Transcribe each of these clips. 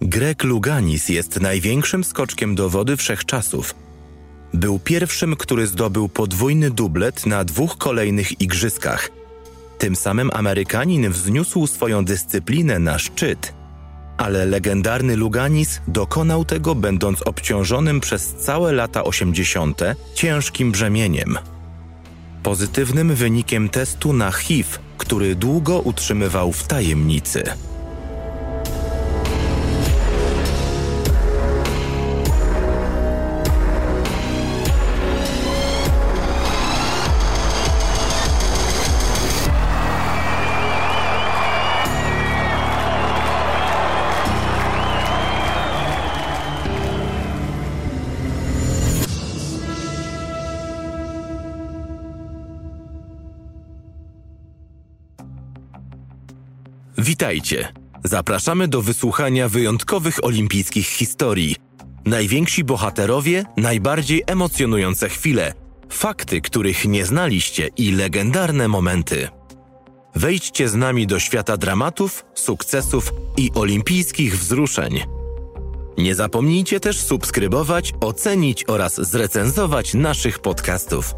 Greg Luganis jest największym skoczkiem do wody wszechczasów. Był pierwszym, który zdobył podwójny dublet na dwóch kolejnych igrzyskach. Tym samym Amerykanin wzniósł swoją dyscyplinę na szczyt. Ale legendarny Luganis dokonał tego będąc obciążonym przez całe lata 80. ciężkim brzemieniem. Pozytywnym wynikiem testu na HIV, który długo utrzymywał w tajemnicy. Witajcie. Zapraszamy do wysłuchania wyjątkowych olimpijskich historii. Najwięksi bohaterowie, najbardziej emocjonujące chwile, fakty, których nie znaliście i legendarne momenty. Wejdźcie z nami do świata dramatów, sukcesów i olimpijskich wzruszeń. Nie zapomnijcie też subskrybować, ocenić oraz zrecenzować naszych podcastów.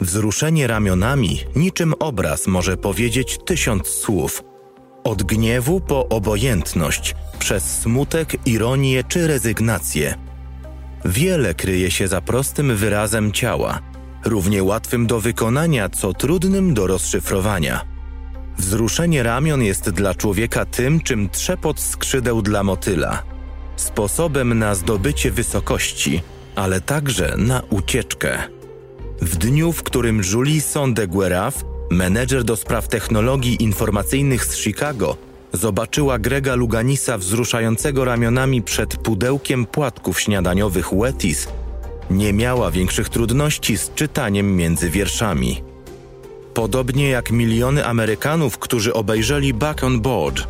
Wzruszenie ramionami, niczym obraz, może powiedzieć tysiąc słów. Od gniewu po obojętność, przez smutek, ironię czy rezygnację. Wiele kryje się za prostym wyrazem ciała, równie łatwym do wykonania, co trudnym do rozszyfrowania. Wzruszenie ramion jest dla człowieka tym, czym trzepot skrzydeł dla motyla. Sposobem na zdobycie wysokości, ale także na ucieczkę. W dniu, w którym Julie Sondegueraf, menedżer do spraw technologii informacyjnych z Chicago, zobaczyła Grega Luganisa wzruszającego ramionami przed pudełkiem płatków śniadaniowych Wettis, nie miała większych trudności z czytaniem między wierszami. Podobnie jak miliony Amerykanów, którzy obejrzeli Back on Board,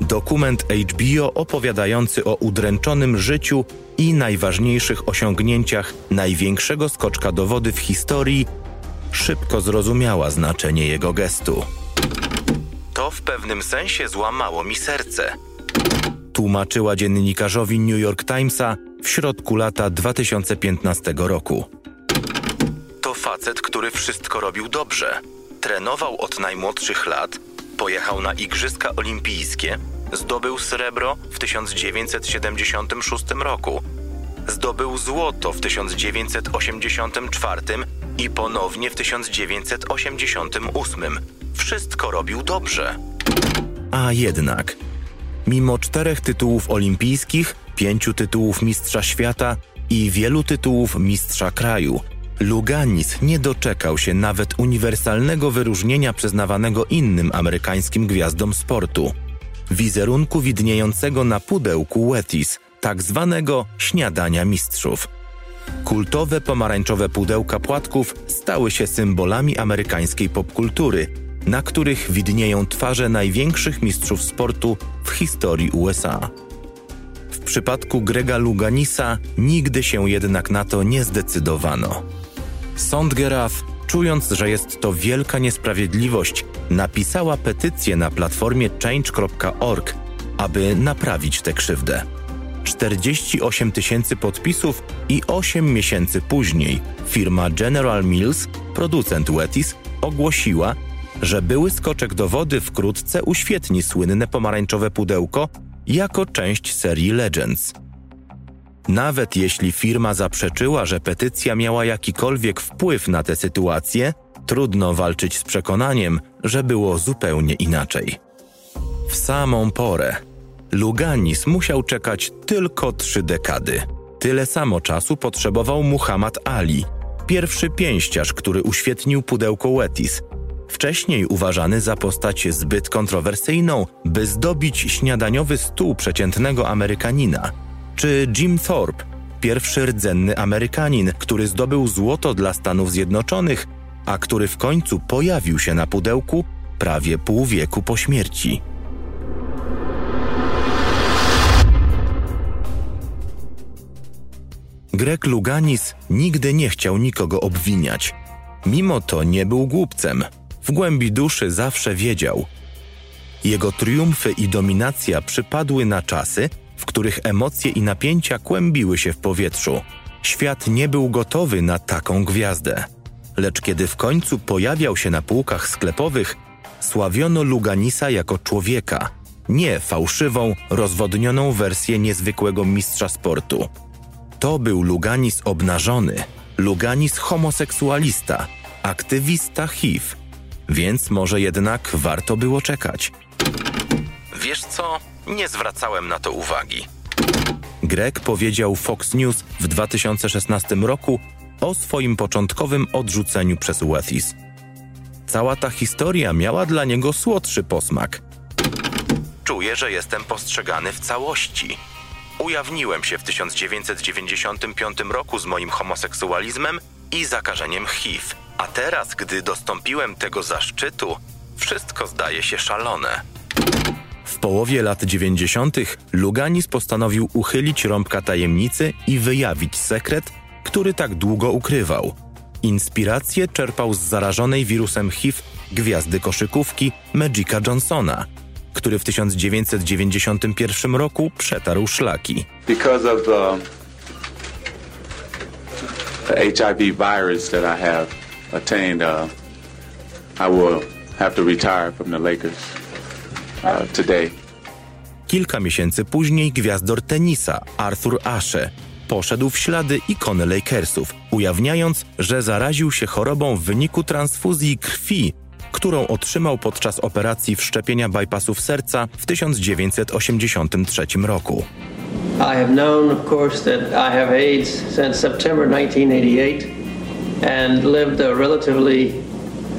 dokument HBO opowiadający o udręczonym życiu i najważniejszych osiągnięciach największego skoczka do wody w historii, szybko zrozumiała znaczenie jego gestu. To w pewnym sensie złamało mi serce. Tłumaczyła dziennikarzowi New York Timesa w środku lata 2015 roku. To facet, który wszystko robił dobrze. Trenował od najmłodszych lat, pojechał na Igrzyska Olimpijskie, zdobył srebro w 1976 roku, zdobył złoto w 1984 i ponownie w 1988. Wszystko robił dobrze. A jednak, mimo czterech tytułów olimpijskich, pięciu tytułów Mistrza Świata i wielu tytułów Mistrza Kraju, Luganis nie doczekał się nawet uniwersalnego wyróżnienia przyznawanego innym amerykańskim gwiazdom sportu wizerunku widniejącego na pudełku Wettis, tak zwanego śniadania mistrzów. Kultowe pomarańczowe pudełka płatków stały się symbolami amerykańskiej popkultury, na których widnieją twarze największych mistrzów sportu w historii USA. W przypadku Grega Luganisa nigdy się jednak na to nie zdecydowano. Sąd Geraf, czując, że jest to wielka niesprawiedliwość, napisała petycję na platformie change.org, aby naprawić tę krzywdę. 48 tysięcy podpisów i 8 miesięcy później firma General Mills, producent Wettis, ogłosiła, że były skoczek do wody wkrótce uświetni słynne pomarańczowe pudełko jako część serii Legends. Nawet jeśli firma zaprzeczyła, że petycja miała jakikolwiek wpływ na tę sytuację, trudno walczyć z przekonaniem, że było zupełnie inaczej. W samą porę Luganis musiał czekać tylko trzy dekady. Tyle samo czasu potrzebował Muhammad Ali, pierwszy pięściarz, który uświetnił pudełko Wettis, wcześniej uważany za postać zbyt kontrowersyjną, by zdobić śniadaniowy stół przeciętnego Amerykanina, czy Jim Thorpe, pierwszy rdzenny Amerykanin, który zdobył złoto dla Stanów Zjednoczonych, a który w końcu pojawił się na pudełku prawie pół wieku po śmierci. Greg Luganis nigdy nie chciał nikogo obwiniać. Mimo to nie był głupcem. W głębi duszy zawsze wiedział. Jego triumfy i dominacja przypadły na czasy, w których emocje i napięcia kłębiły się w powietrzu. Świat nie był gotowy na taką gwiazdę. Lecz kiedy w końcu pojawiał się na półkach sklepowych, sławiono Luganisa jako człowieka, nie fałszywą, rozwodnioną wersję niezwykłego mistrza sportu. To był Luganis obnażony, Luganis homoseksualista, aktywista HIV, więc może jednak warto było czekać. Wiesz co? Nie zwracałem na to uwagi. Greg powiedział Fox News w 2016 roku o swoim początkowym odrzuceniu przez Wethis. Cała ta historia miała dla niego słodszy posmak. Czuję, że jestem postrzegany w całości. Ujawniłem się w 1995 roku z moim homoseksualizmem i zakażeniem HIV, a teraz, gdy dostąpiłem tego zaszczytu, wszystko zdaje się szalone. Połowie lat 90. Luganis postanowił uchylić rąbka tajemnicy i wyjawić sekret, który tak długo ukrywał. Inspirację czerpał z zarażonej wirusem HIV gwiazdy koszykówki Magica Johnsona, który w 1991 roku przetarł szlaki. Because of the, the HIV virus that I have attained, uh, I will have to retire from the Lakers. Kilka miesięcy później gwiazdor tenisa Arthur Ashe poszedł w ślady ikony Lakersów, ujawniając, że zaraził się chorobą w wyniku transfuzji krwi, którą otrzymał podczas operacji wszczepienia bypassów serca w 1983 roku. I have known, of course, that I have AIDS since September 1988 and lived a relatively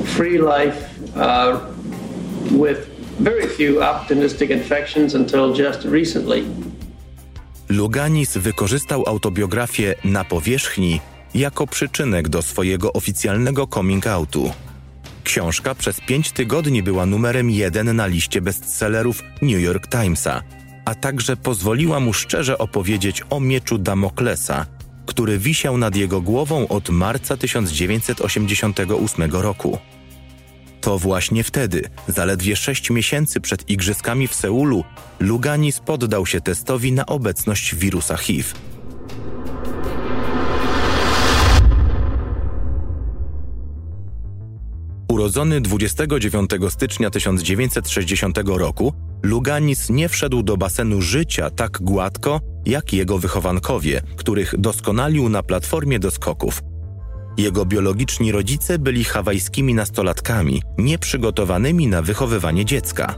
free life uh, with very few opportunistic infections until just recently. Luganis wykorzystał autobiografię na powierzchni jako przyczynek do swojego oficjalnego coming outu. Książka przez pięć tygodni była numerem jeden na liście bestsellerów New York Timesa, a także pozwoliła mu szczerze opowiedzieć o mieczu Damoklesa, który wisiał nad jego głową od marca 1988 roku. To właśnie wtedy, zaledwie sześć miesięcy przed igrzyskami w Seulu, Luganis poddał się testowi na obecność wirusa HIV. Urodzony 29 stycznia 1960 roku, Luganis nie wszedł do basenu życia tak gładko jak jego wychowankowie, których doskonalił na platformie do skoków. Jego biologiczni rodzice byli hawajskimi nastolatkami, nieprzygotowanymi na wychowywanie dziecka.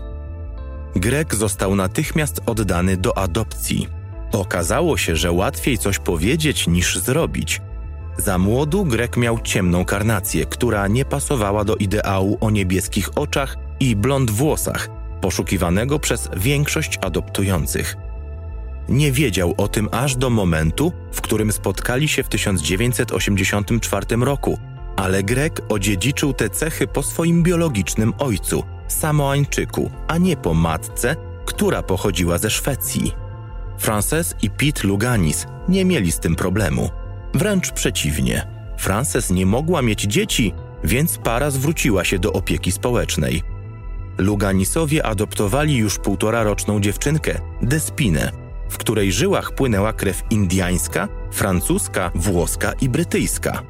Greg został natychmiast oddany do adopcji. Okazało się, że łatwiej coś powiedzieć niż zrobić. Za młodu Greg miał ciemną karnację, która nie pasowała do ideału o niebieskich oczach i blond włosach, poszukiwanego przez większość adoptujących. Nie wiedział o tym aż do momentu, w którym spotkali się w 1984 roku, ale Greg odziedziczył te cechy po swoim biologicznym ojcu, Samoańczyku, a nie po matce, która pochodziła ze Szwecji. Frances i Pete Luganis nie mieli z tym problemu. Wręcz przeciwnie. Frances nie mogła mieć dzieci, więc para zwróciła się do opieki społecznej. Luganisowie adoptowali już półtora roczną dziewczynkę, Despinę, w której żyłach płynęła krew indiańska, francuska, włoska i brytyjska.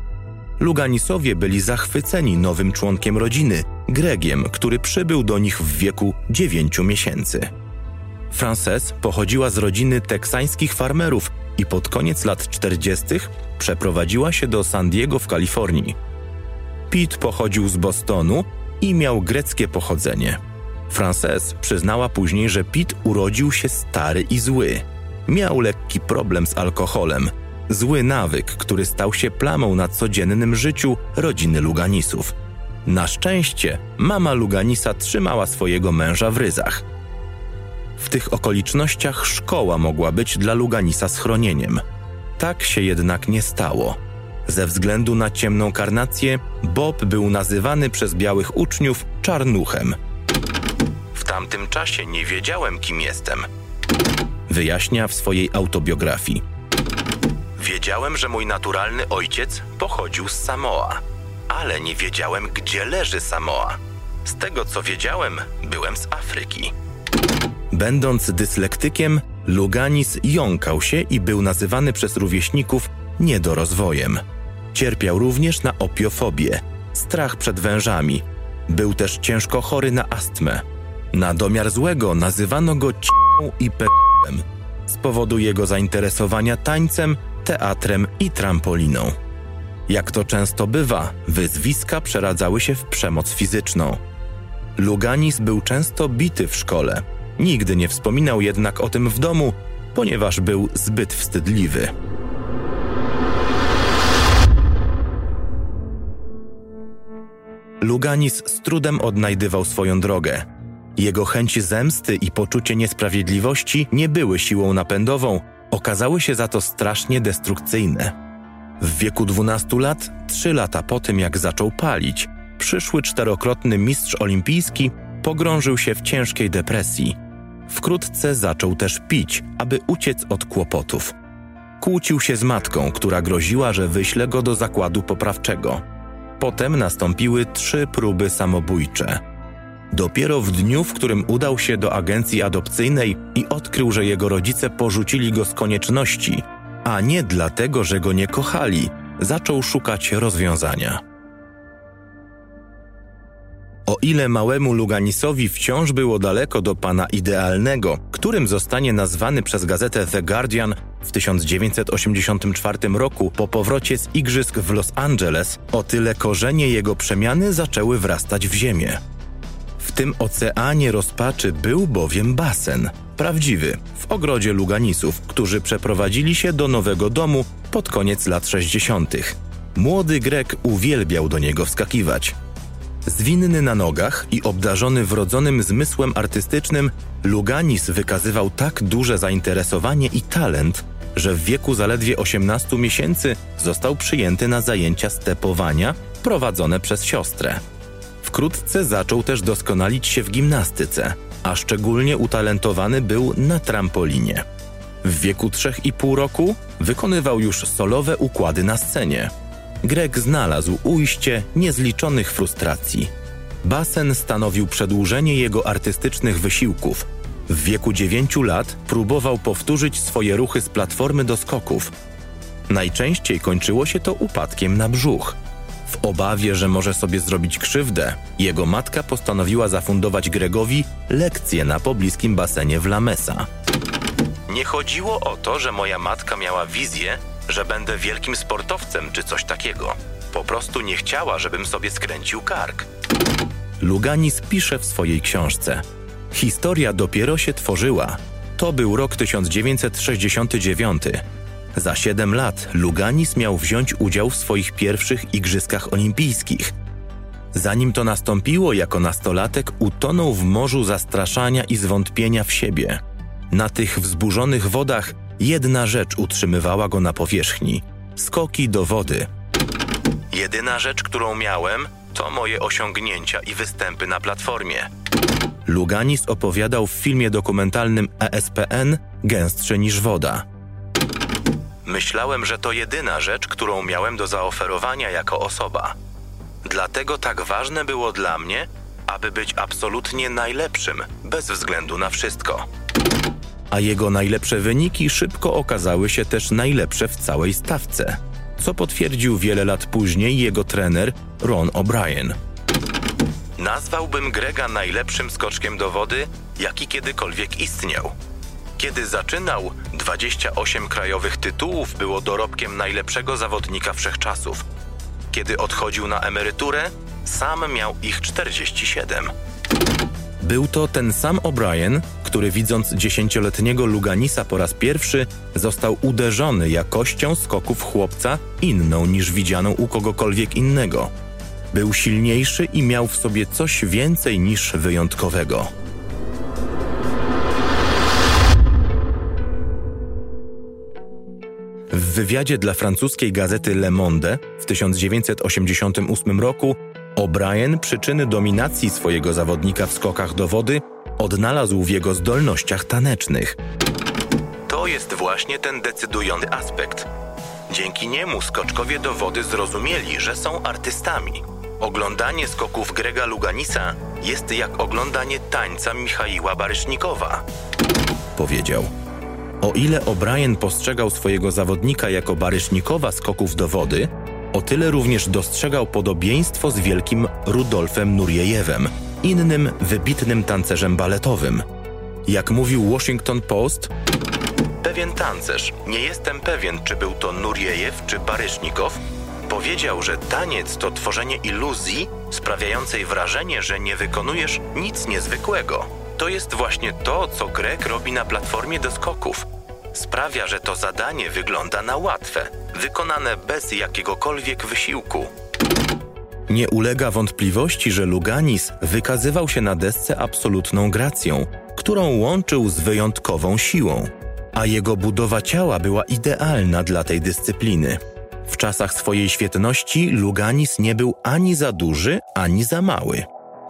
Luganisowie byli zachwyceni nowym członkiem rodziny, Gregiem, który przybył do nich w wieku 9 miesięcy. Frances pochodziła z rodziny teksańskich farmerów i pod koniec lat 40. przeprowadziła się do San Diego w Kalifornii. Pete pochodził z Bostonu i miał greckie pochodzenie. Frances przyznała później, że Pete urodził się stary i zły. Miał lekki problem z alkoholem, zły nawyk, który stał się plamą na codziennym życiu rodziny Luganisów. Na szczęście mama Luganisa trzymała swojego męża w ryzach. W tych okolicznościach szkoła mogła być dla Luganisa schronieniem. Tak się jednak nie stało. Ze względu na ciemną karnację, Bob był nazywany przez białych uczniów czarnuchem. W tamtym czasie nie wiedziałem, kim jestem. Wyjaśnia w swojej autobiografii. Wiedziałem, że mój naturalny ojciec pochodził z Samoa, ale nie wiedziałem, gdzie leży Samoa. Z tego co wiedziałem, byłem z Afryki. Będąc dyslektykiem, Luganis jąkał się i był nazywany przez rówieśników niedorozwojem. Cierpiał również na opiofobię, strach przed wężami. Był też ciężko chory na astmę. Na domiar złego nazywano go i p***em z powodu jego zainteresowania tańcem, teatrem i trampoliną. Jak to często bywa, wyzwiska przeradzały się w przemoc fizyczną. Luganis był często bity w szkole. Nigdy nie wspominał jednak o tym w domu, ponieważ był zbyt wstydliwy. Luganis z trudem odnajdywał swoją drogę. Jego chęć zemsty i poczucie niesprawiedliwości nie były siłą napędową, okazały się za to strasznie destrukcyjne. W wieku 12 lat, trzy lata po tym jak zaczął palić, przyszły czterokrotny mistrz olimpijski pogrążył się w ciężkiej depresji. Wkrótce zaczął też pić, aby uciec od kłopotów. Kłócił się z matką, która groziła, że wyśle go do zakładu poprawczego. Potem nastąpiły trzy próby samobójcze. Dopiero w dniu, w którym udał się do agencji adopcyjnej i odkrył, że jego rodzice porzucili go z konieczności, a nie dlatego, że go nie kochali, zaczął szukać rozwiązania. O ile małemu Luganisowi wciąż było daleko do pana idealnego, którym zostanie nazwany przez gazetę The Guardian w 1984 roku po powrocie z igrzysk w Los Angeles, o tyle korzenie jego przemiany zaczęły wrastać w ziemię. Tym oceanie rozpaczy był bowiem basen, prawdziwy, w ogrodzie Luganisów, którzy przeprowadzili się do nowego domu pod koniec lat 60. Młody Grek uwielbiał do niego wskakiwać. Zwinny na nogach i obdarzony wrodzonym zmysłem artystycznym, Luganis wykazywał tak duże zainteresowanie i talent, że w wieku zaledwie 18 miesięcy został przyjęty na zajęcia stepowania prowadzone przez siostrę. Wkrótce zaczął też doskonalić się w gimnastyce, a szczególnie utalentowany był na trampolinie. W wieku 3,5 roku wykonywał już solowe układy na scenie. Greg znalazł ujście niezliczonych frustracji. Basen stanowił przedłużenie jego artystycznych wysiłków. W wieku 9 lat próbował powtórzyć swoje ruchy z platformy do skoków. Najczęściej kończyło się to upadkiem na brzuch – w obawie, że może sobie zrobić krzywdę, jego matka postanowiła zafundować Gregowi lekcje na pobliskim basenie w Lamesa. Nie chodziło o to, że moja matka miała wizję, że będę wielkim sportowcem czy coś takiego. Po prostu nie chciała, żebym sobie skręcił kark. Luganis pisze w swojej książce. Historia dopiero się tworzyła. To był rok 1969. Za 7 lat Luganis miał wziąć udział w swoich pierwszych Igrzyskach Olimpijskich. Zanim to nastąpiło, jako nastolatek utonął w morzu zastraszania i zwątpienia w siebie. Na tych wzburzonych wodach jedna rzecz utrzymywała go na powierzchni skoki do wody. Jedyna rzecz, którą miałem, to moje osiągnięcia i występy na platformie. Luganis opowiadał w filmie dokumentalnym ESPN Gęstsze niż woda. Myślałem, że to jedyna rzecz, którą miałem do zaoferowania jako osoba. Dlatego tak ważne było dla mnie, aby być absolutnie najlepszym, bez względu na wszystko. A jego najlepsze wyniki szybko okazały się też najlepsze w całej stawce, co potwierdził wiele lat później jego trener Ron O'Brien. Nazwałbym Grega najlepszym skoczkiem do wody, jaki kiedykolwiek istniał. Kiedy zaczynał, 28 krajowych tytułów było dorobkiem najlepszego zawodnika wszechczasów. Kiedy odchodził na emeryturę, sam miał ich 47. Był to ten sam O'Brien, który widząc dziesięcioletniego Luganisa po raz pierwszy, został uderzony jakością skoków chłopca inną niż widzianą u kogokolwiek innego. Był silniejszy i miał w sobie coś więcej niż wyjątkowego. W wywiadzie dla francuskiej gazety Le Monde w 1988 roku O'Brien przyczyny dominacji swojego zawodnika w skokach do wody odnalazł w jego zdolnościach tanecznych. To jest właśnie ten decydujący aspekt. Dzięki niemu skoczkowie do wody zrozumieli, że są artystami. Oglądanie skoków Grega Luganisa jest jak oglądanie tańca Michaiła Barysznikowa. Powiedział. O ile O'Brien postrzegał swojego zawodnika jako Barysznikowa skoków do wody, o tyle również dostrzegał podobieństwo z wielkim Rudolfem Nurjejewem, innym wybitnym tancerzem baletowym. Jak mówił Washington Post, pewien tancerz, nie jestem pewien, czy był to Nurjejew czy Barysznikow, powiedział, że taniec to tworzenie iluzji sprawiającej wrażenie, że nie wykonujesz nic niezwykłego. To jest właśnie to, co Greg robi na platformie do skoków. Sprawia, że to zadanie wygląda na łatwe, wykonane bez jakiegokolwiek wysiłku. Nie ulega wątpliwości, że Luganis wykazywał się na desce absolutną gracją, którą łączył z wyjątkową siłą, a jego budowa ciała była idealna dla tej dyscypliny. W czasach swojej świetności Luganis nie był ani za duży, ani za mały.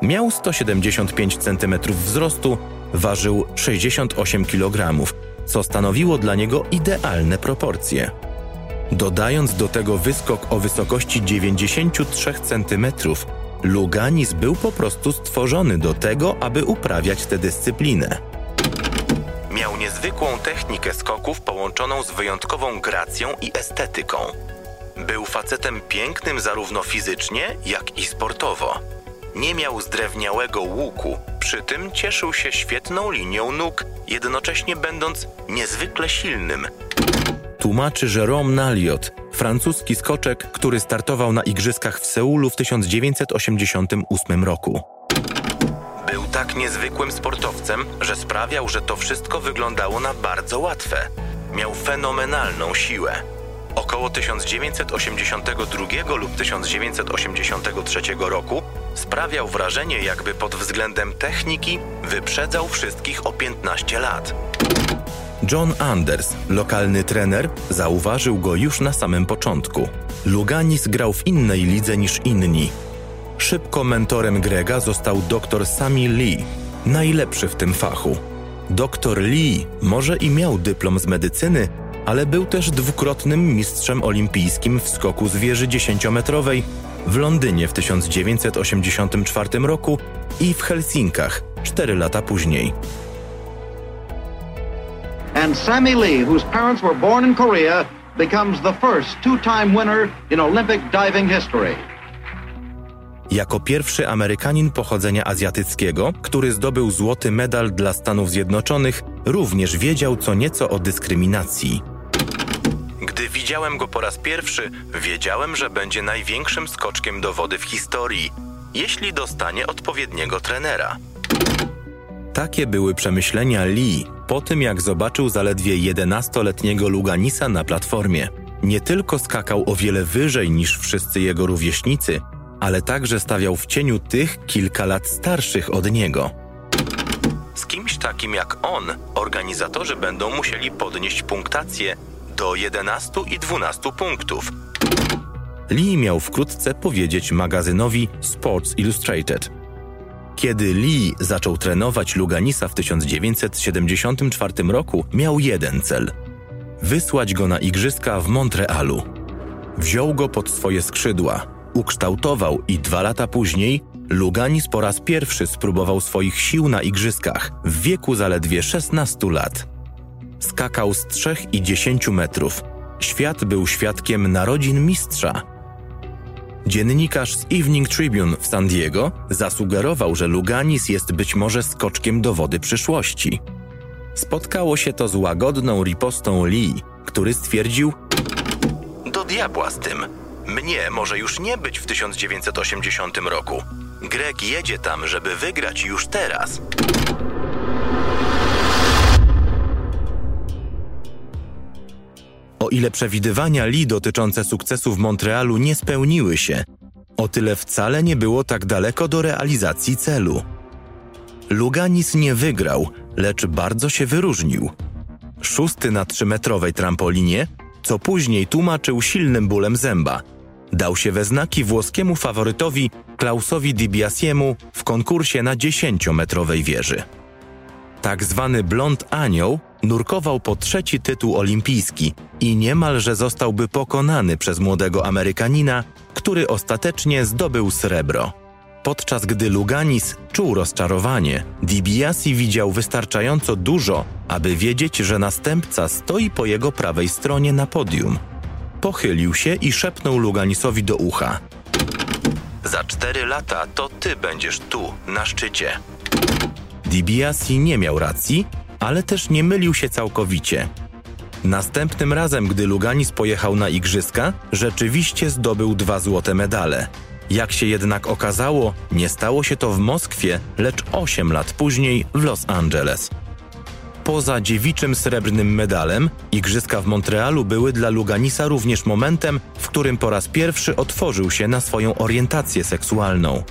Miał 175 cm wzrostu, ważył 68 kg, co stanowiło dla niego idealne proporcje. Dodając do tego wyskok o wysokości 93 cm, Luganis był po prostu stworzony do tego, aby uprawiać tę dyscyplinę. Miał niezwykłą technikę skoków połączoną z wyjątkową gracją i estetyką. Był facetem pięknym zarówno fizycznie, jak i sportowo. Nie miał zdrewniałego łuku, przy tym cieszył się świetną linią nóg, jednocześnie będąc niezwykle silnym. Tłumaczy Jérôme Naliot, francuski skoczek, który startował na Igrzyskach w Seulu w 1988 roku. Był tak niezwykłym sportowcem, że sprawiał, że to wszystko wyglądało na bardzo łatwe. Miał fenomenalną siłę. Około 1982 lub 1983 roku sprawiał wrażenie, jakby pod względem techniki wyprzedzał wszystkich o 15 lat. John Anders, lokalny trener, zauważył go już na samym początku. Luganis grał w innej lidze niż inni. Szybko mentorem Grega został dr Sami Lee, najlepszy w tym fachu. Dr Lee może i miał dyplom z medycyny, ale był też dwukrotnym mistrzem olimpijskim w skoku z wieży dziesięciometrowej w Londynie w 1984 roku i w Helsinkach cztery lata później. And Sammy Lee, whose parents were born in Korea, becomes the first two-time winner in Olympic diving history. Jako pierwszy Amerykanin pochodzenia azjatyckiego, który zdobył złoty medal dla Stanów Zjednoczonych, również wiedział co nieco o dyskryminacji. Gdy widziałem go po raz pierwszy, wiedziałem, że będzie największym skoczkiem do wody w historii, jeśli dostanie odpowiedniego trenera. Takie były przemyślenia Lee po tym, jak zobaczył zaledwie 11-letniego Luganisa na platformie. Nie tylko skakał o wiele wyżej niż wszyscy jego rówieśnicy, ale także stawiał w cieniu tych kilka lat starszych od niego. Z kimś takim jak on, organizatorzy będą musieli podnieść punktację do 11 i 12 punktów. Lee miał wkrótce powiedzieć magazynowi Sports Illustrated. Kiedy Lee zaczął trenować Luganisa w 1974 roku, miał jeden cel wysłać go na igrzyska w Montrealu. Wziął go pod swoje skrzydła, ukształtował i dwa lata później Luganis po raz pierwszy spróbował swoich sił na igrzyskach w wieku zaledwie 16 lat. Skakał z 3 i 10 metrów. Świat był świadkiem narodzin mistrza. Dziennikarz z Evening Tribune w San Diego zasugerował, że Luganis jest być może skoczkiem do wody przyszłości. Spotkało się to z łagodną ripostą Lee, który stwierdził: Do diabła z tym. Mnie może już nie być w 1980 roku. Greg jedzie tam, żeby wygrać już teraz. O ile przewidywania Lee dotyczące sukcesu w Montrealu nie spełniły się, o tyle wcale nie było tak daleko do realizacji celu. Luganis nie wygrał, lecz bardzo się wyróżnił. Szósty na trzymetrowej trampolinie, co później tłumaczył silnym bólem zęba. Dał się we znaki włoskiemu faworytowi Klausowi Di Biasiemu w konkursie na dziesięciometrowej wieży. Tak zwany blond anioł nurkował po trzeci tytuł olimpijski i niemalże zostałby pokonany przez młodego Amerykanina, który ostatecznie zdobył srebro. Podczas gdy Luganis czuł rozczarowanie, DiBiase widział wystarczająco dużo, aby wiedzieć, że następca stoi po jego prawej stronie na podium. Pochylił się i szepnął Luganisowi do ucha. Za cztery lata to ty będziesz tu, na szczycie. DiBiase nie miał racji, ale też nie mylił się całkowicie. Następnym razem, gdy Luganis pojechał na igrzyska, rzeczywiście zdobył dwa złote medale. Jak się jednak okazało, nie stało się to w Moskwie, lecz 8 lat później w Los Angeles. Poza dziewiczym srebrnym medalem, igrzyska w Montrealu były dla Luganisa również momentem, w którym po raz pierwszy otworzył się na swoją orientację seksualną.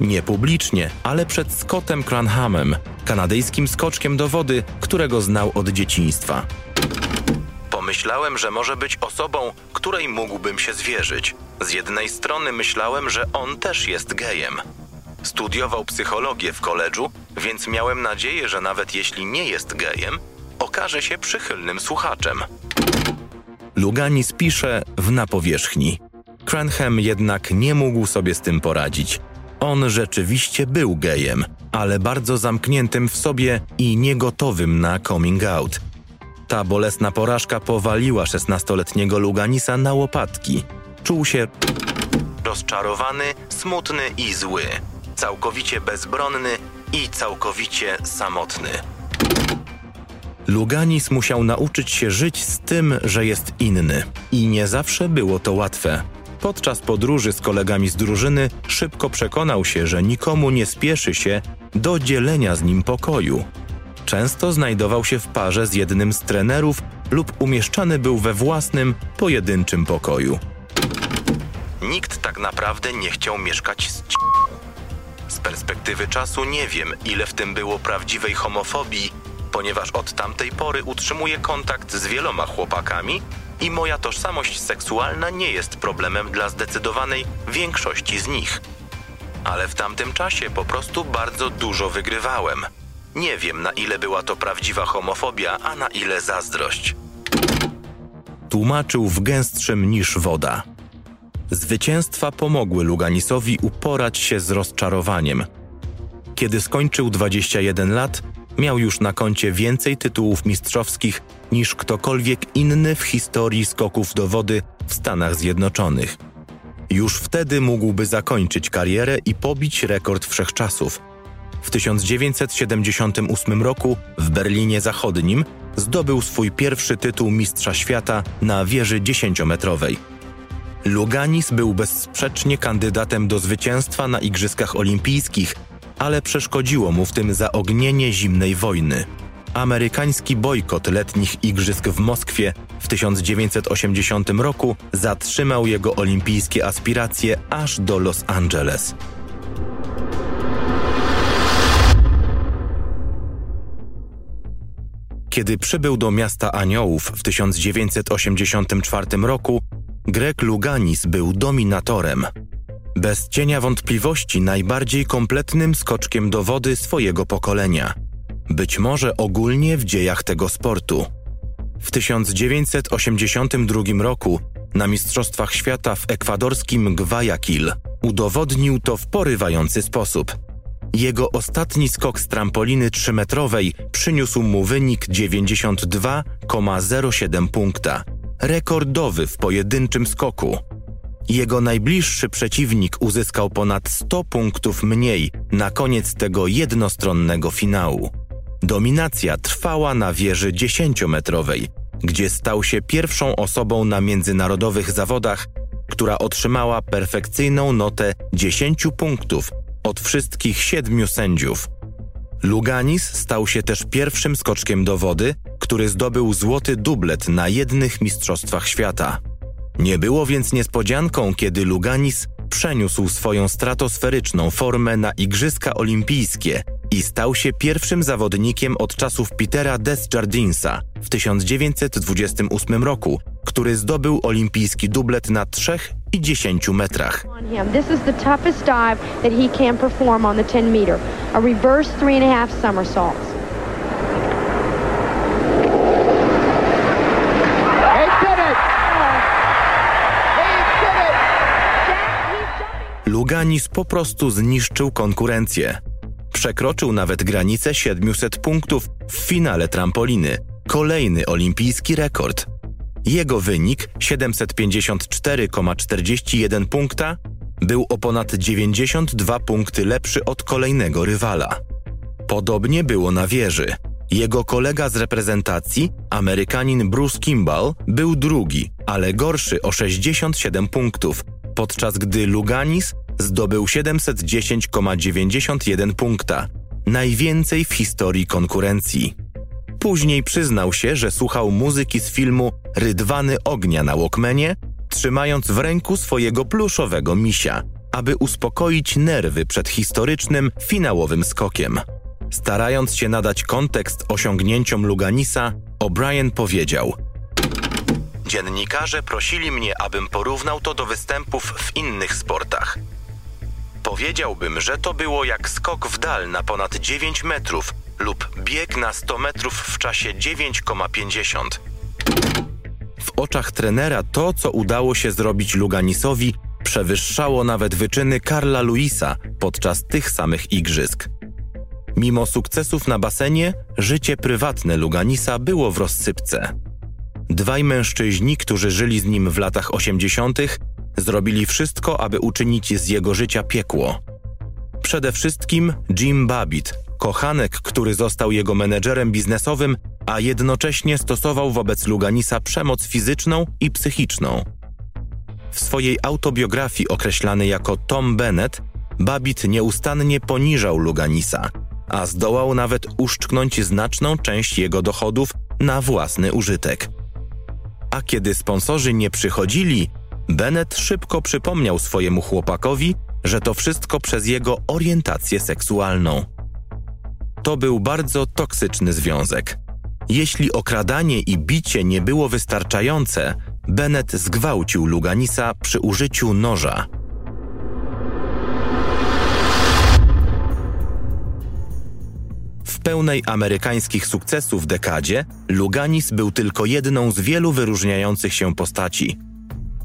Nie publicznie, ale przed Scottem Cranhamem, kanadyjskim skoczkiem do wody, którego znał od dzieciństwa. Pomyślałem, że może być osobą, której mógłbym się zwierzyć. Z jednej strony myślałem, że on też jest gejem. Studiował psychologię w koledżu, więc miałem nadzieję, że nawet jeśli nie jest gejem, okaże się przychylnym słuchaczem. Luganis pisze w na powierzchni. Cranham jednak nie mógł sobie z tym poradzić. On rzeczywiście był gejem, ale bardzo zamkniętym w sobie i niegotowym na coming out. Ta bolesna porażka powaliła szesnastoletniego Luganisa na łopatki. Czuł się rozczarowany, smutny i zły, całkowicie bezbronny i całkowicie samotny. Luganis musiał nauczyć się żyć z tym, że jest inny. I nie zawsze było to łatwe. Podczas podróży z kolegami z drużyny szybko przekonał się, że nikomu nie spieszy się do dzielenia z nim pokoju. Często znajdował się w parze z jednym z trenerów lub umieszczany był we własnym, pojedynczym pokoju. Nikt tak naprawdę nie chciał mieszkać z c... Z perspektywy czasu nie wiem, ile w tym było prawdziwej homofobii, ponieważ od tamtej pory utrzymuję kontakt z wieloma chłopakami i moja tożsamość seksualna nie jest problemem dla zdecydowanej większości z nich. Ale w tamtym czasie po prostu bardzo dużo wygrywałem. Nie wiem, na ile była to prawdziwa homofobia, a na ile zazdrość. Tłumaczył w gęstszym niż woda. Zwycięstwa pomogły Luganisowi uporać się z rozczarowaniem. Kiedy skończył 21 lat, miał już na koncie więcej tytułów mistrzowskich niż ktokolwiek inny w historii skoków do wody w Stanach Zjednoczonych. Już wtedy mógłby zakończyć karierę i pobić rekord wszechczasów. W 1978 roku w Berlinie Zachodnim zdobył swój pierwszy tytuł Mistrza Świata na wieży dziesięciometrowej. Luganis był bezsprzecznie kandydatem do zwycięstwa na Igrzyskach Olimpijskich, ale przeszkodziło mu w tym zaognienie zimnej wojny. Amerykański bojkot letnich igrzysk w Moskwie w 1980 roku zatrzymał jego olimpijskie aspiracje aż do Los Angeles. Kiedy przybył do miasta Aniołów w 1984 roku, Greg Luganis był dominatorem. Bez cienia wątpliwości najbardziej kompletnym skoczkiem do wody swojego pokolenia. Być może ogólnie w dziejach tego sportu. W 1982 roku na Mistrzostwach Świata w ekwadorskim Guayaquil udowodnił to w porywający sposób. Jego ostatni skok z trampoliny 3-metrowej przyniósł mu wynik 92,07 punkta. Rekordowy w pojedynczym skoku. Jego najbliższy przeciwnik uzyskał ponad 100 punktów mniej na koniec tego jednostronnego finału. Dominacja trwała na wieży 10-metrowej, gdzie stał się pierwszą osobą na międzynarodowych zawodach, która otrzymała perfekcyjną notę 10 punktów od wszystkich siedmiu sędziów. Luganis stał się też pierwszym skoczkiem do wody, który zdobył złoty dublet na jednych mistrzostwach świata. Nie było więc niespodzianką, kiedy Luganis przeniósł swoją stratosferyczną formę na Igrzyska Olimpijskie i stał się pierwszym zawodnikiem od czasów Petera Desjardinsa w 1928 roku, który zdobył olimpijski dublet na 3 i 10 metrach. This Luganis po prostu zniszczył konkurencję. Przekroczył nawet granicę 700 punktów w finale trampoliny. Kolejny olimpijski rekord. Jego wynik 754,41 punkta był o ponad 92 punkty lepszy od kolejnego rywala. Podobnie było na wieży. Jego kolega z reprezentacji, Amerykanin Bruce Kimball, był drugi, ale gorszy o 67 punktów, podczas gdy Luganis zdobył 710,91 punkta, najwięcej w historii konkurencji. Później przyznał się, że słuchał muzyki z filmu Rydwany ognia na Walkmanie, trzymając w ręku swojego pluszowego misia, aby uspokoić nerwy przed historycznym, finałowym skokiem. Starając się nadać kontekst osiągnięciom Luganisa, O'Brien powiedział: Dziennikarze prosili mnie, abym porównał to do występów w innych sportach. Powiedziałbym, że to było jak skok w dal na ponad 9 metrów lub bieg na 100 metrów w czasie 9,50. W oczach trenera to, co udało się zrobić Luganisowi, przewyższało nawet wyczyny Karla Luisa podczas tych samych igrzysk. Mimo sukcesów na basenie, życie prywatne Luganisa było w rozsypce. Dwaj mężczyźni, którzy żyli z nim w latach 80., zrobili wszystko, aby uczynić z jego życia piekło. Przede wszystkim Jim Babbitt, kochanek, który został jego menedżerem biznesowym, a jednocześnie stosował wobec Luganisa przemoc fizyczną i psychiczną. W swojej autobiografii określany jako Tom Bennett, Babbitt nieustannie poniżał Luganisa, a zdołał nawet uszczknąć znaczną część jego dochodów na własny użytek. A kiedy sponsorzy nie przychodzili, Bennett szybko przypomniał swojemu chłopakowi, że to wszystko przez jego orientację seksualną. To był bardzo toksyczny związek. Jeśli okradanie i bicie nie było wystarczające, Bennett zgwałcił Luganisa przy użyciu noża. Pełnej amerykańskich sukcesów dekadzie Luganis był tylko jedną z wielu wyróżniających się postaci.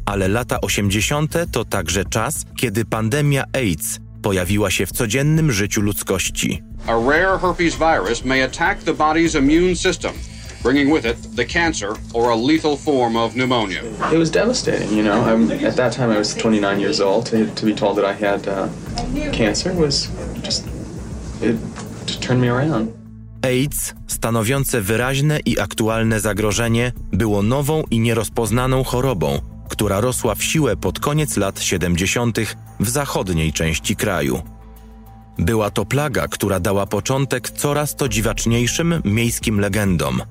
Ale lata 80. to także czas, kiedy pandemia AIDS pojawiła się w codziennym życiu ludzkości. A rare herpes virus may attack the body's immune system, bringing with it the cancer or a lethal form of pneumonia. It was devastating, you know. I'm, at that time, I was 29 years old. To, to be told that I had uh, cancer was just it AIDS, stanowiące wyraźne i aktualne zagrożenie, było nową i nierozpoznaną chorobą, która rosła w siłę pod koniec lat 70. w zachodniej części kraju. Była to plaga, która dała początek coraz to dziwaczniejszym miejskim legendom.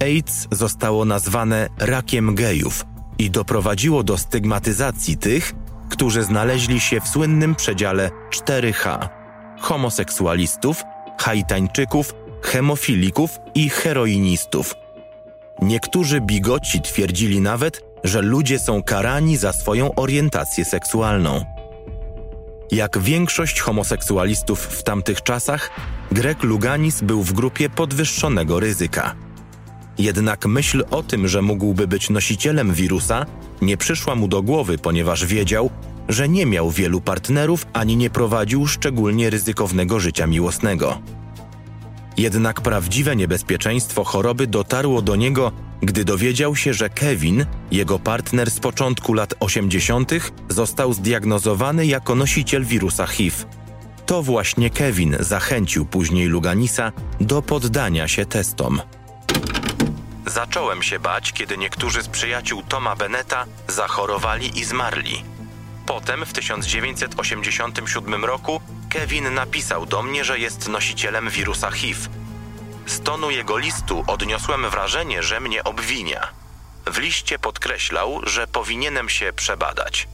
AIDS zostało nazwane rakiem gejów i doprowadziło do stygmatyzacji tych, którzy znaleźli się w słynnym przedziale 4H homoseksualistów, haitańczyków, hemofilików i heroinistów. Niektórzy bigoci twierdzili nawet, że ludzie są karani za swoją orientację seksualną. Jak większość homoseksualistów w tamtych czasach, Greg Luganis był w grupie podwyższonego ryzyka. Jednak myśl o tym, że mógłby być nosicielem wirusa, nie przyszła mu do głowy, ponieważ wiedział, że nie miał wielu partnerów ani nie prowadził szczególnie ryzykownego życia miłosnego. Jednak prawdziwe niebezpieczeństwo choroby dotarło do niego, gdy dowiedział się, że Kevin, jego partner z początku lat 80., został zdiagnozowany jako nosiciel wirusa HIV. To właśnie Kevin zachęcił później Luganisa do poddania się testom. Zacząłem się bać, kiedy niektórzy z przyjaciół Toma Beneta zachorowali i zmarli. Potem w 1987 roku Kevin napisał do mnie, że jest nosicielem wirusa HIV. Z tonu jego listu odniosłem wrażenie, że mnie obwinia. W liście podkreślał, że powinienem się przebadać.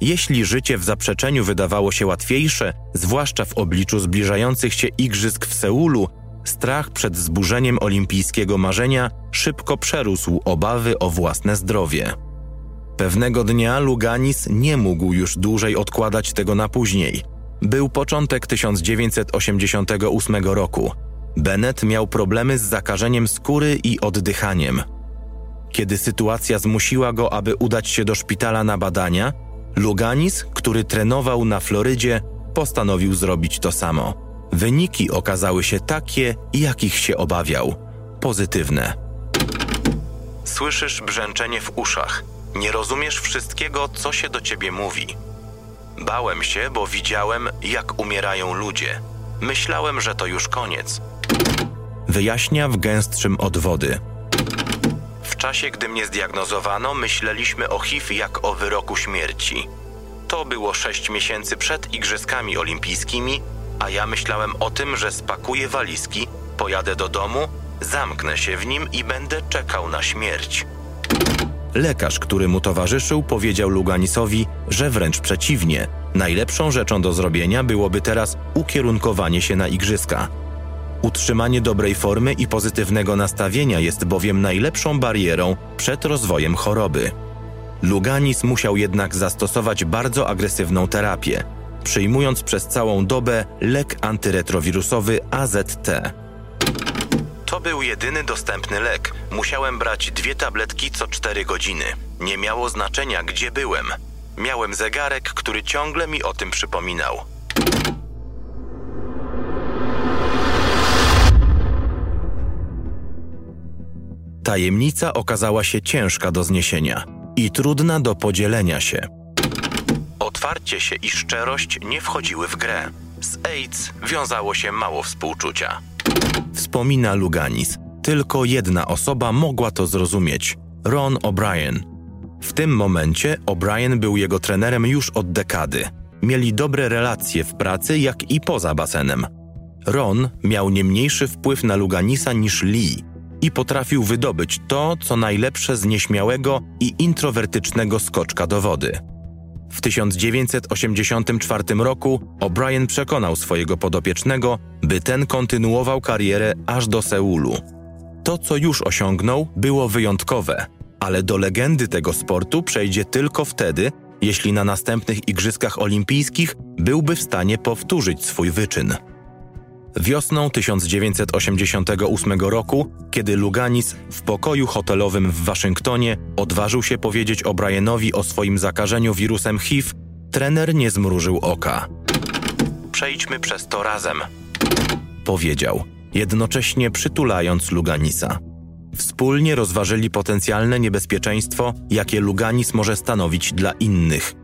Jeśli życie w zaprzeczeniu wydawało się łatwiejsze, zwłaszcza w obliczu zbliżających się igrzysk w Seulu, strach przed zburzeniem olimpijskiego marzenia szybko przerósł obawy o własne zdrowie. Pewnego dnia Luganis nie mógł już dłużej odkładać tego na później. Był początek 1988 roku. Bennett miał problemy z zakażeniem skóry i oddychaniem. Kiedy sytuacja zmusiła go, aby udać się do szpitala na badania, Luganis, który trenował na Florydzie, postanowił zrobić to samo. Wyniki okazały się takie, jakich się obawiał pozytywne. Słyszysz brzęczenie w uszach. Nie rozumiesz wszystkiego, co się do ciebie mówi. Bałem się, bo widziałem, jak umierają ludzie. Myślałem, że to już koniec. Wyjaśnia w gęstszym od wody. W czasie, gdy mnie zdiagnozowano, myśleliśmy o HIV jak o wyroku śmierci. To było sześć miesięcy przed Igrzyskami Olimpijskimi, a ja myślałem o tym, że spakuję walizki, pojadę do domu, zamknę się w nim i będę czekał na śmierć. Lekarz, który mu towarzyszył, powiedział Luganisowi, że wręcz przeciwnie. Najlepszą rzeczą do zrobienia byłoby teraz ukierunkowanie się na igrzyska. Utrzymanie dobrej formy i pozytywnego nastawienia jest bowiem najlepszą barierą przed rozwojem choroby. Luganis musiał jednak zastosować bardzo agresywną terapię, przyjmując przez całą dobę lek antyretrowirusowy AZT. To był jedyny dostępny lek. Musiałem brać dwie tabletki co cztery godziny. Nie miało znaczenia, gdzie byłem. Miałem zegarek, który ciągle mi o tym przypominał. Tajemnica okazała się ciężka do zniesienia i trudna do podzielenia się. Otwarcie się i szczerość nie wchodziły w grę. Z AIDS wiązało się mało współczucia. Wspomina Luganis. Tylko jedna osoba mogła to zrozumieć Ron O'Brien. W tym momencie O'Brien był jego trenerem już od dekady. Mieli dobre relacje w pracy, jak i poza basenem. Ron miał nie mniejszy wpływ na Luganisa niż Lee i potrafił wydobyć to, co najlepsze z nieśmiałego i introwertycznego skoczka do wody. W 1984 roku O'Brien przekonał swojego podopiecznego, by ten kontynuował karierę aż do Seulu. To, co już osiągnął, było wyjątkowe, ale do legendy tego sportu przejdzie tylko wtedy, jeśli na następnych Igrzyskach Olimpijskich byłby w stanie powtórzyć swój wyczyn. Wiosną 1988 roku, kiedy Luganis w pokoju hotelowym w Waszyngtonie odważył się powiedzieć O'Brienowi o swoim zakażeniu wirusem HIV, trener nie zmrużył oka. Przejdźmy przez to razem, powiedział, jednocześnie przytulając Luganisa. Wspólnie rozważyli potencjalne niebezpieczeństwo, jakie Luganis może stanowić dla innych.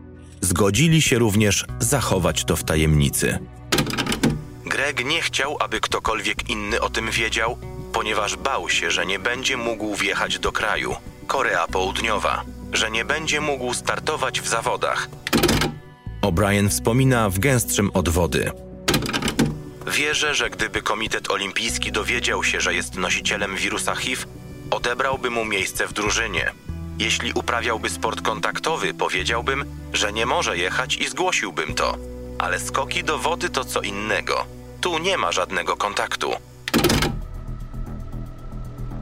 Zgodzili się również zachować to w tajemnicy. Greg nie chciał, aby ktokolwiek inny o tym wiedział, ponieważ bał się, że nie będzie mógł wjechać do kraju Korea Południowa, że nie będzie mógł startować w zawodach. O'Brien wspomina w gęstszym od wody. Wierzę, że gdyby Komitet Olimpijski dowiedział się, że jest nosicielem wirusa HIV, odebrałby mu miejsce w drużynie. Jeśli uprawiałby sport kontaktowy, powiedziałbym, że nie może jechać i zgłosiłbym to. Ale skoki do wody to co innego. Tu nie ma żadnego kontaktu.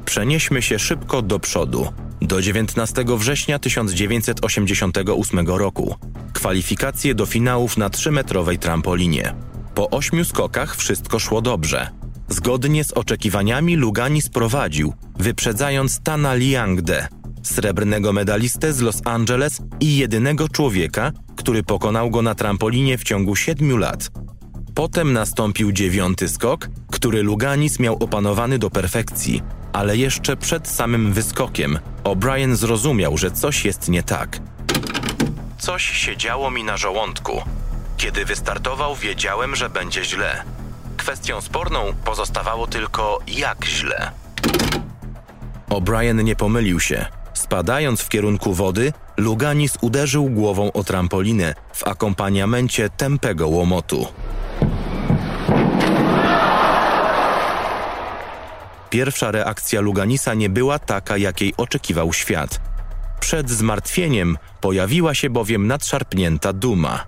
Przenieśmy się szybko do przodu. Do 19 września 1988 roku. Kwalifikacje do finałów na 3-metrowej trampolinie. Po ośmiu skokach wszystko szło dobrze. Zgodnie z oczekiwaniami Lugani sprowadził, wyprzedzając Tana Liangde, srebrnego medalistę z Los Angeles i jedynego człowieka, który pokonał go na trampolinie w ciągu siedmiu lat. Potem nastąpił dziewiąty skok, który Luganis miał opanowany do perfekcji, ale jeszcze przed samym wyskokiem O'Brien zrozumiał, że coś jest nie tak. Coś się działo mi na żołądku. Kiedy wystartował, wiedziałem, że będzie źle. Kwestią sporną pozostawało tylko jak źle. O'Brien nie pomylił się. Spadając w kierunku wody, Luganis uderzył głową o trampolinę w akompaniamencie tępego łomotu. Pierwsza reakcja Luganisa nie była taka, jakiej oczekiwał świat. Przed zmartwieniem pojawiła się bowiem nadszarpnięta duma.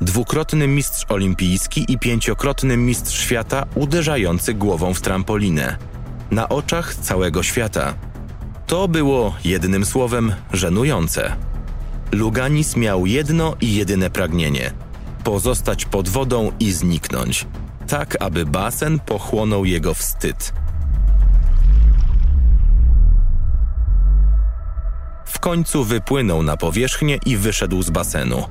Dwukrotny mistrz olimpijski i pięciokrotny mistrz świata uderzający głową w trampolinę. Na oczach całego świata. To było, jednym słowem, żenujące. Luganis miał jedno i jedyne pragnienie pozostać pod wodą i zniknąć, tak aby basen pochłonął jego wstyd. Końcu wypłynął na powierzchnię i wyszedł z basenu.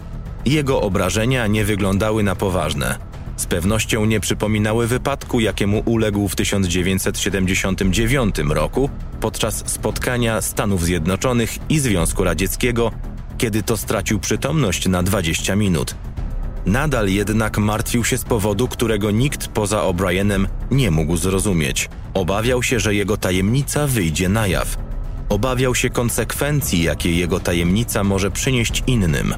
Jego obrażenia nie wyglądały na poważne. Z pewnością nie przypominały wypadku, jakiemu uległ w 1979 roku podczas spotkania Stanów Zjednoczonych i Związku Radzieckiego, kiedy to stracił przytomność na 20 minut. Nadal jednak martwił się z powodu, którego nikt poza O'Brienem nie mógł zrozumieć. Obawiał się, że jego tajemnica wyjdzie na jaw. Obawiał się konsekwencji, jakie jego tajemnica może przynieść innym.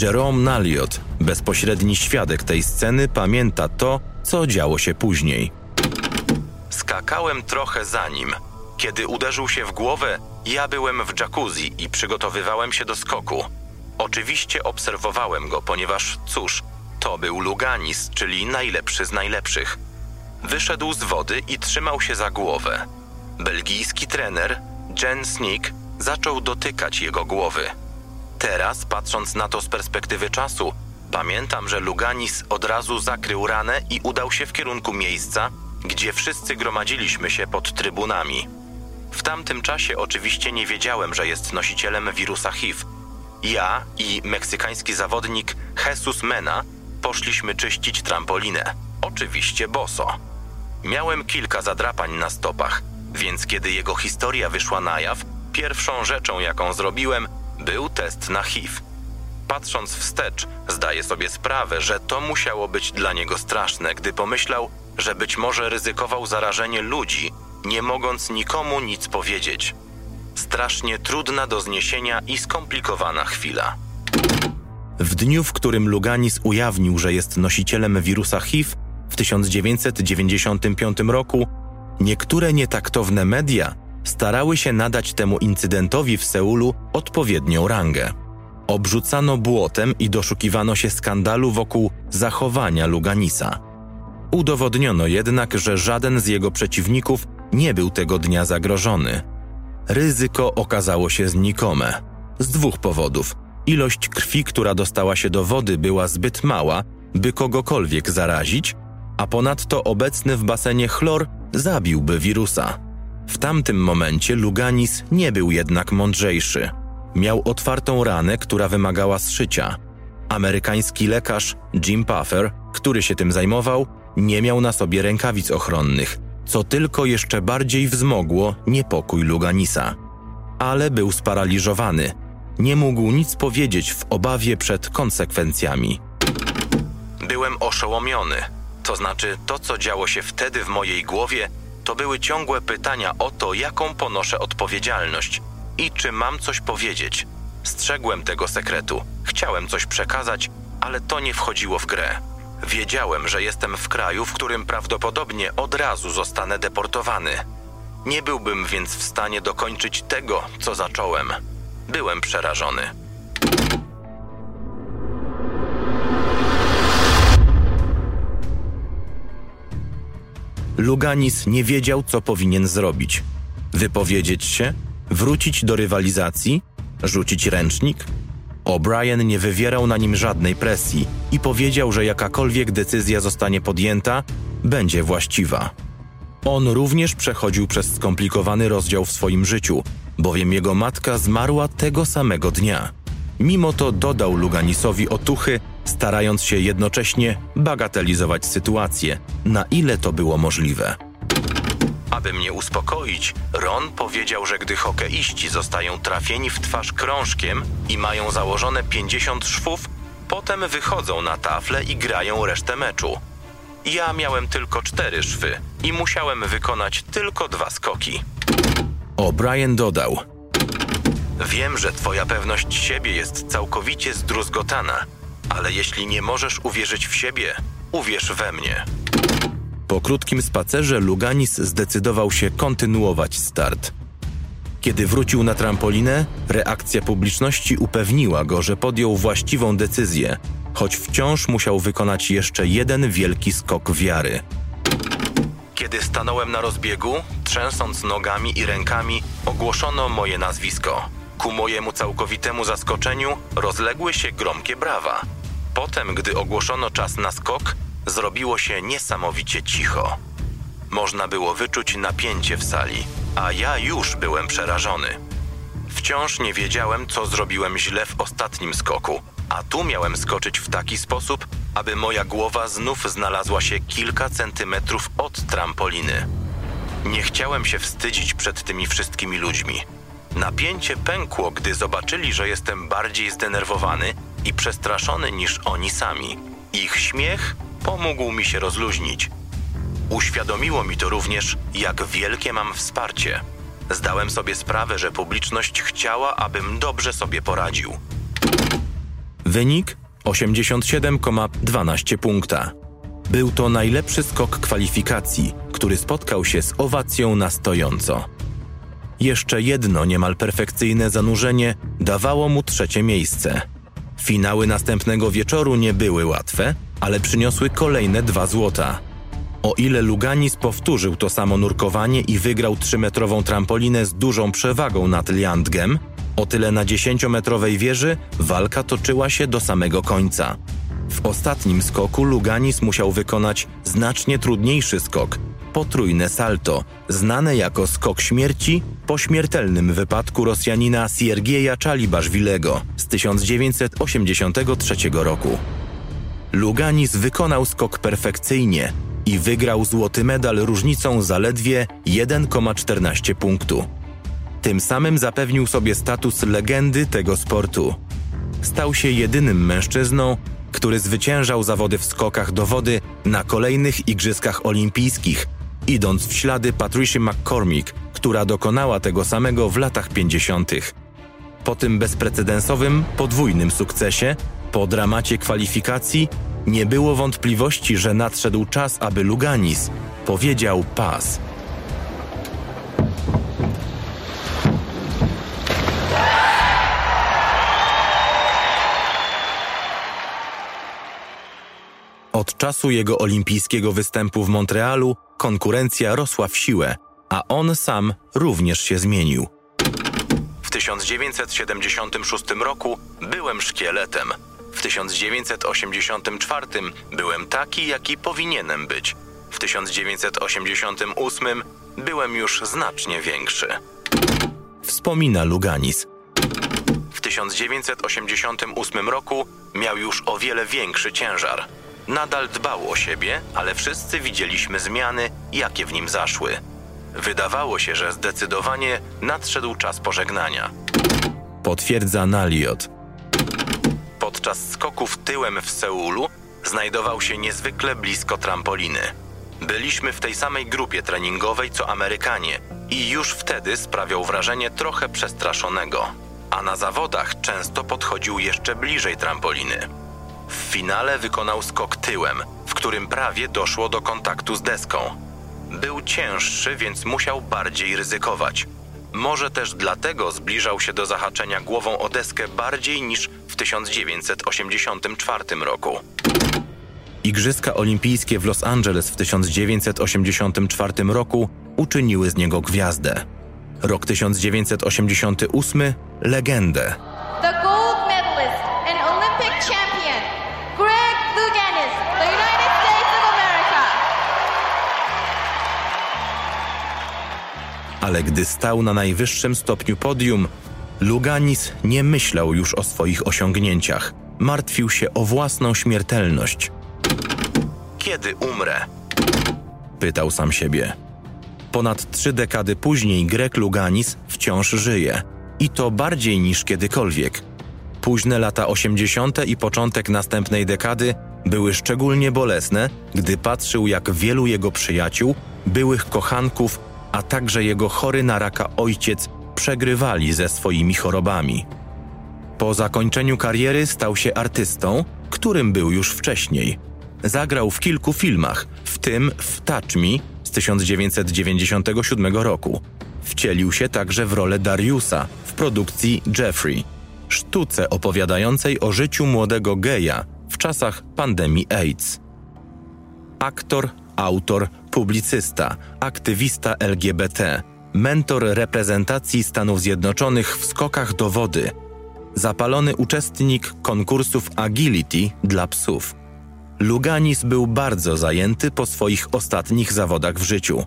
Jerome Naliot, bezpośredni świadek tej sceny, pamięta to, co działo się później. Skakałem trochę za nim. Kiedy uderzył się w głowę, ja byłem w jacuzzi i przygotowywałem się do skoku. Oczywiście obserwowałem go, ponieważ cóż, to był Luganis, czyli najlepszy z najlepszych. Wyszedł z wody i trzymał się za głowę. Belgijski trener, Jen Snick, zaczął dotykać jego głowy. Teraz, patrząc na to z perspektywy czasu, pamiętam, że Luganis od razu zakrył ranę i udał się w kierunku miejsca, gdzie wszyscy gromadziliśmy się pod trybunami. W tamtym czasie oczywiście nie wiedziałem, że jest nosicielem wirusa HIV. Ja i meksykański zawodnik Jesus Mena poszliśmy czyścić trampolinę. Oczywiście boso. Miałem kilka zadrapań na stopach, więc kiedy jego historia wyszła na jaw, pierwszą rzeczą, jaką zrobiłem, był test na HIV. Patrząc wstecz, zdaję sobie sprawę, że to musiało być dla niego straszne, gdy pomyślał, że być może ryzykował zarażenie ludzi, nie mogąc nikomu nic powiedzieć. Strasznie trudna do zniesienia i skomplikowana chwila. W dniu, w którym Luganis ujawnił, że jest nosicielem wirusa HIV, w 1995 roku, niektóre nietaktowne media starały się nadać temu incydentowi w Seulu odpowiednią rangę. Obrzucano błotem i doszukiwano się skandalu wokół zachowania Luganisa. Udowodniono jednak, że żaden z jego przeciwników nie był tego dnia zagrożony. Ryzyko okazało się znikome. Z dwóch powodów. Ilość krwi, która dostała się do wody, była zbyt mała, by kogokolwiek zarazić, a ponadto obecny w basenie chlor zabiłby wirusa. W tamtym momencie Luganis nie był jednak mądrzejszy. Miał otwartą ranę, która wymagała zszycia. Amerykański lekarz Jim Puffer, który się tym zajmował, nie miał na sobie rękawic ochronnych, co tylko jeszcze bardziej wzmogło niepokój Luganisa. Ale był sparaliżowany. Nie mógł nic powiedzieć w obawie przed konsekwencjami. Byłem oszołomiony. To znaczy, to co działo się wtedy w mojej głowie, to były ciągłe pytania o to, jaką ponoszę odpowiedzialność i czy mam coś powiedzieć. Strzegłem tego sekretu, chciałem coś przekazać, ale to nie wchodziło w grę. Wiedziałem, że jestem w kraju, w którym prawdopodobnie od razu zostanę deportowany. Nie byłbym więc w stanie dokończyć tego, co zacząłem. Byłem przerażony. Luganis nie wiedział, co powinien zrobić. Wypowiedzieć się? Wrócić do rywalizacji? Rzucić ręcznik? O'Brien nie wywierał na nim żadnej presji i powiedział, że jakakolwiek decyzja zostanie podjęta, będzie właściwa. On również przechodził przez skomplikowany rozdział w swoim życiu, bowiem jego matka zmarła tego samego dnia. Mimo to dodał Luganisowi otuchy, starając się jednocześnie bagatelizować sytuację, na ile to było możliwe. Aby mnie uspokoić, Ron powiedział, że gdy hokeiści zostają trafieni w twarz krążkiem i mają założone 50 szwów, potem wychodzą na taflę i grają resztę meczu. Ja miałem tylko cztery szwy i musiałem wykonać tylko dwa skoki. O'Brien dodał: Wiem, że twoja pewność siebie jest całkowicie zdruzgotana, ale jeśli nie możesz uwierzyć w siebie, uwierz we mnie. Po krótkim spacerze Luganis zdecydował się kontynuować start. Kiedy wrócił na trampolinę, reakcja publiczności upewniła go, że podjął właściwą decyzję, choć wciąż musiał wykonać jeszcze jeden wielki skok wiary. Kiedy stanąłem na rozbiegu, trzęsąc nogami i rękami, ogłoszono moje nazwisko. Ku mojemu całkowitemu zaskoczeniu rozległy się gromkie brawa. Potem, gdy ogłoszono czas na skok, zrobiło się niesamowicie cicho. Można było wyczuć napięcie w sali, a ja już byłem przerażony. Wciąż nie wiedziałem, co zrobiłem źle w ostatnim skoku, a tu miałem skoczyć w taki sposób, aby moja głowa znów znalazła się kilka centymetrów od trampoliny. Nie chciałem się wstydzić przed tymi wszystkimi ludźmi. Napięcie pękło, gdy zobaczyli, że jestem bardziej zdenerwowany i przestraszony niż oni sami. Ich śmiech pomógł mi się rozluźnić. Uświadomiło mi to również, jak wielkie mam wsparcie. Zdałem sobie sprawę, że publiczność chciała, abym dobrze sobie poradził. Wynik 87,12 punkta. Był to najlepszy skok kwalifikacji, który spotkał się z owacją na stojąco. Jeszcze jedno niemal perfekcyjne zanurzenie dawało mu trzecie miejsce. Finały następnego wieczoru nie były łatwe, ale przyniosły kolejne dwa złota. O ile Luganis powtórzył to samo nurkowanie i wygrał trzymetrową trampolinę z dużą przewagą nad Liandgem, o tyle na dziesięciometrowej wieży walka toczyła się do samego końca. W ostatnim skoku Luganis musiał wykonać znacznie trudniejszy skok potrójne salto, znane jako skok śmierci po śmiertelnym wypadku Rosjanina Siergieja Czalibaszwilego z 1983 roku. Luganis wykonał skok perfekcyjnie i wygrał złoty medal różnicą zaledwie 1,14 punktu. Tym samym zapewnił sobie status legendy tego sportu. Stał się jedynym mężczyzną, który zwyciężał zawody w skokach do wody na kolejnych Igrzyskach Olimpijskich, idąc w ślady Patricia McCormick, która dokonała tego samego w latach 50. Po tym bezprecedensowym, podwójnym sukcesie, po dramacie kwalifikacji, nie było wątpliwości, że nadszedł czas, aby Luganis powiedział pas. Od czasu jego olimpijskiego występu w Montrealu konkurencja rosła w siłę, a on sam również się zmienił. W 1976 roku byłem szkieletem. W 1984 byłem taki, jaki powinienem być. W 1988 byłem już znacznie większy. Wspomina Luganis. W 1988 roku miał już o wiele większy ciężar. Nadal dbał o siebie, ale wszyscy widzieliśmy zmiany, jakie w nim zaszły. Wydawało się, że zdecydowanie nadszedł czas pożegnania. Potwierdza Naliot. Podczas skoków tyłem w Seulu znajdował się niezwykle blisko trampoliny. Byliśmy w tej samej grupie treningowej co Amerykanie i już wtedy sprawiał wrażenie trochę przestraszonego, a na zawodach często podchodził jeszcze bliżej trampoliny. W finale wykonał skok tyłem, w którym prawie doszło do kontaktu z deską. Był cięższy, więc musiał bardziej ryzykować. Może też dlatego zbliżał się do zahaczenia głową o deskę bardziej niż w 1984 roku. Igrzyska Olimpijskie w Los Angeles w 1984 roku uczyniły z niego gwiazdę. Rok 1988 legendę. Ale gdy stał na najwyższym stopniu podium, Luganis nie myślał już o swoich osiągnięciach. Martwił się o własną śmiertelność. Kiedy umrę? Pytał sam siebie. Ponad trzy dekady później Greg Luganis wciąż żyje. I to bardziej niż kiedykolwiek. Późne lata 80. i początek następnej dekady były szczególnie bolesne, gdy patrzył, jak wielu jego przyjaciół, byłych kochanków, a także jego chory na raka ojciec przegrywali ze swoimi chorobami. Po zakończeniu kariery stał się artystą, którym był już wcześniej. Zagrał w kilku filmach, w tym w Touch Me z 1997 roku. Wcielił się także w rolę Dariusa w produkcji Jeffrey, sztuce opowiadającej o życiu młodego geja w czasach pandemii AIDS. Aktor, autor, publicysta, aktywista LGBT, mentor reprezentacji Stanów Zjednoczonych w skokach do wody, zapalony uczestnik konkursów agility dla psów. Luganis był bardzo zajęty po swoich ostatnich zawodach w życiu.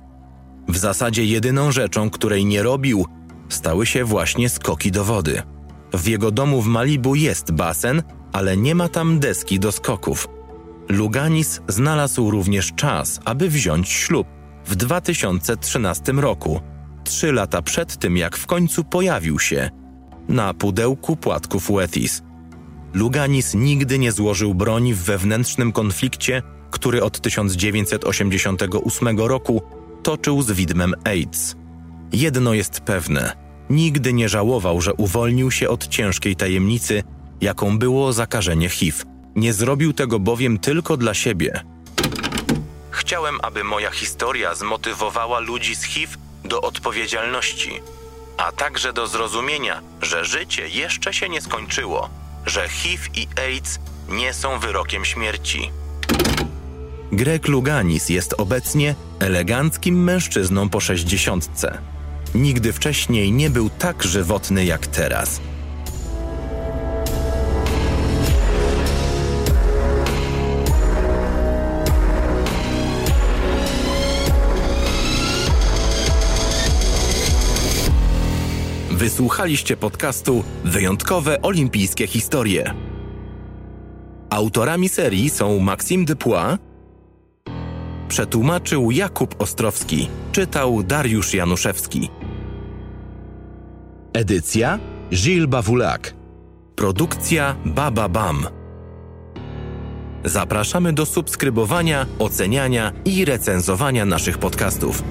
W zasadzie jedyną rzeczą, której nie robił, stały się właśnie skoki do wody. W jego domu w Malibu jest basen, ale nie ma tam deski do skoków. Luganis znalazł również czas, aby wziąć ślub w 2013 roku, trzy lata przed tym, jak w końcu pojawił się na pudełku płatków Wethys. Luganis nigdy nie złożył broni w wewnętrznym konflikcie, który od 1988 roku toczył z widmem AIDS. Jedno jest pewne: nigdy nie żałował, że uwolnił się od ciężkiej tajemnicy, jaką było zakażenie HIV. Nie zrobił tego bowiem tylko dla siebie. Chciałem, aby moja historia zmotywowała ludzi z HIV do odpowiedzialności, a także do zrozumienia, że życie jeszcze się nie skończyło, że HIV i AIDS nie są wyrokiem śmierci. Greg Luganis jest obecnie eleganckim mężczyzną po sześćdziesiątce. Nigdy wcześniej nie był tak żywotny jak teraz. Wysłuchaliście podcastu Wyjątkowe Olimpijskie Historie. Autorami serii są Maxime Dupois, przetłumaczył Jakub Ostrowski, czytał Dariusz Januszewski. Edycja Gilles Bawulak. Produkcja Baba Bam. Zapraszamy do subskrybowania, oceniania i recenzowania naszych podcastów.